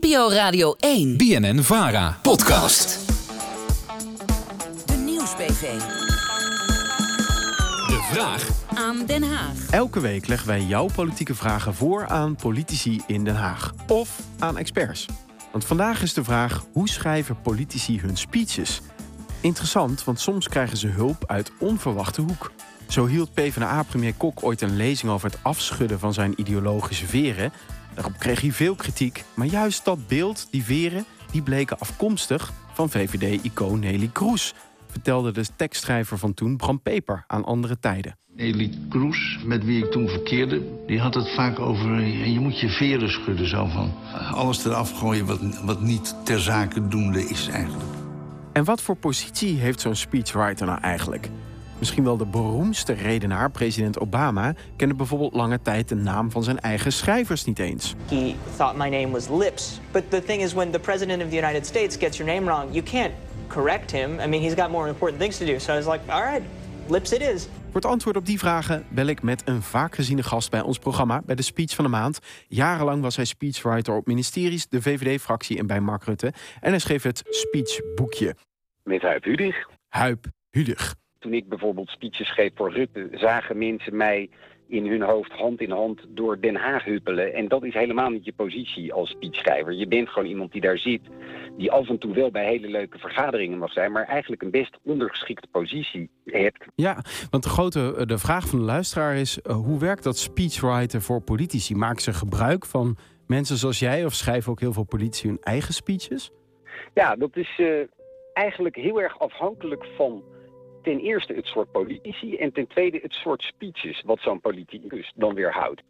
NPO Radio 1. BNN Vara. Podcast. De Nieuwsbv. De vraag Aan Den Haag. Elke week leggen wij jouw politieke vragen voor aan politici in Den Haag. Of aan experts. Want vandaag is de vraag: hoe schrijven politici hun speeches? Interessant, want soms krijgen ze hulp uit onverwachte hoek. Zo hield PvdA-premier Kok ooit een lezing over het afschudden van zijn ideologische veren. Daarop kreeg hij veel kritiek, maar juist dat beeld, die veren, die bleken afkomstig van VVD-icoon Nelly Kroes, vertelde de tekstschrijver van toen Bram Peper aan andere tijden. Nelly Kroes, met wie ik toen verkeerde, die had het vaak over... je moet je veren schudden, zo van... eh, Alles eraf gooien wat, wat niet ter zake doende is eigenlijk. En wat voor positie heeft zo'n speechwriter nou eigenlijk? Misschien wel de beroemdste redenaar, president Obama, kende bijvoorbeeld lange tijd de naam van zijn eigen schrijvers niet eens. He thought my name was Lips. But the thing is, when the president of the United States gets your name wrong, you can't correct him. I mean, he's got more important things to do. So I was like, all right, Lips it is. Voor het antwoord op die vragen bel ik met een vaak geziene gast bij ons programma, bij de Speech van de Maand. Jarenlang was hij speechwriter op ministeries, de VVD-fractie en bij Mark Rutte. En hij schreef het speechboekje. met Huip Hudig. Huip Hudig. Toen ik bijvoorbeeld speeches schreef voor Rutte, zagen mensen mij in hun hoofd hand in hand door Den Haag huppelen. En dat is helemaal niet je positie als speechschrijver. Je bent gewoon iemand die daar zit, die af en toe wel bij hele leuke vergaderingen mag zijn, maar eigenlijk een best ondergeschikte positie hebt. Ja, want de grote eh, de vraag van de luisteraar is: eh, hoe werkt dat speechwriter voor politici? Maken ze gebruik van mensen zoals jij of schrijven ook heel veel politici hun eigen speeches? Ja, dat is eh, eigenlijk heel erg afhankelijk van ten eerste het soort politici en ten tweede het soort speeches wat zo'n politicus dan weer houdt.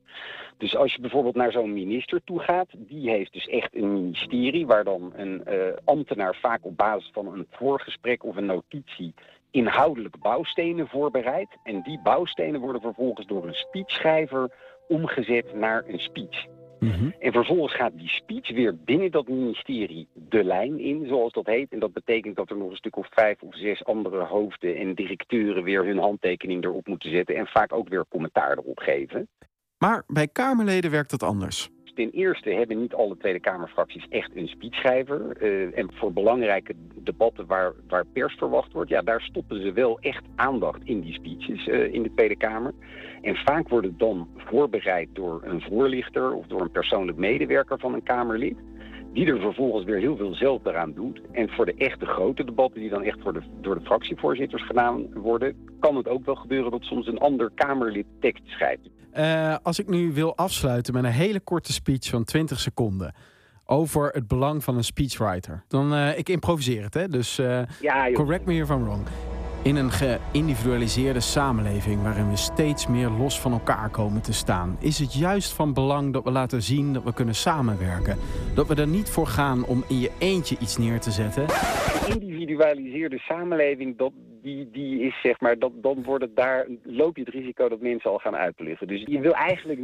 Dus als je bijvoorbeeld naar zo'n minister toe gaat, die heeft dus echt een ministerie waar dan een eh, ambtenaar vaak op basis van een voorgesprek of een notitie inhoudelijk bouwstenen voorbereidt. En die bouwstenen worden vervolgens door een speechschrijver omgezet naar een speech. En vervolgens gaat die speech weer binnen dat ministerie de lijn in, zoals dat heet. En dat betekent dat er nog een stuk of vijf of zes andere hoofden en directeuren weer hun handtekening erop moeten zetten. En vaak ook weer commentaar erop geven. Maar bij Kamerleden werkt dat anders. Ten eerste hebben niet alle Tweede Kamerfracties echt een speechschrijver. Eh, en voor belangrijke debatten waar, waar pers verwacht wordt, ja, daar stoppen ze wel echt aandacht in die speeches eh, in de Tweede Kamer. En vaak wordt het dan voorbereid door een voorlichter of door een persoonlijk medewerker van een Kamerlid. Die er vervolgens weer heel veel zelf eraan doet. En voor de echte grote debatten, die dan echt voor de, door de fractievoorzitters gedaan worden, kan het ook wel gebeuren dat soms een ander Kamerlid tekst schrijft. Eh, als ik nu wil afsluiten met een hele korte speech van 20 seconden over het belang van een speechwriter, dan uh, ik improviseer het, hè? Dus uh, Ja, joh. correct me if I'm wrong. In een geïndividualiseerde samenleving waarin we steeds meer los van elkaar komen te staan, is het juist van belang dat we laten zien dat we kunnen samenwerken. Dat we er niet voor gaan om in je eentje iets neer te zetten. individualiseerde samenleving, dat, die, die is zeg maar, dat, dan wordt daar, loop je het risico dat mensen al gaan uitliggen. Dus je wil eigenlijk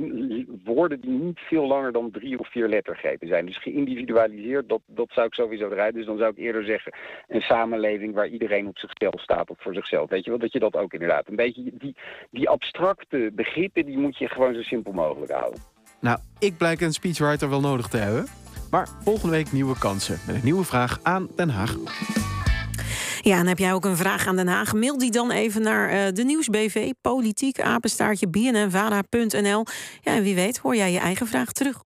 woorden die niet veel langer dan drie of vier lettergrepen zijn. Dus geïndividualiseerd, dat, dat zou ik sowieso eruit. Dus dan zou ik eerder zeggen, een samenleving waar iedereen op zichzelf staat of voor zichzelf. Weet je wel, dat je dat ook inderdaad, een beetje die, die abstracte begrippen, die moet je gewoon zo simpel mogelijk houden. Nou, ik blijk een speechwriter wel nodig te hebben. Maar volgende week nieuwe kansen met een nieuwe vraag aan Den Haag. Ja, en heb jij ook een vraag aan Den Haag? Mail die dan even naar eh, de Nieuwsbv, politiek, apenstaartje, bnnvara.nl. Ja, en wie weet hoor jij je eigen vraag terug.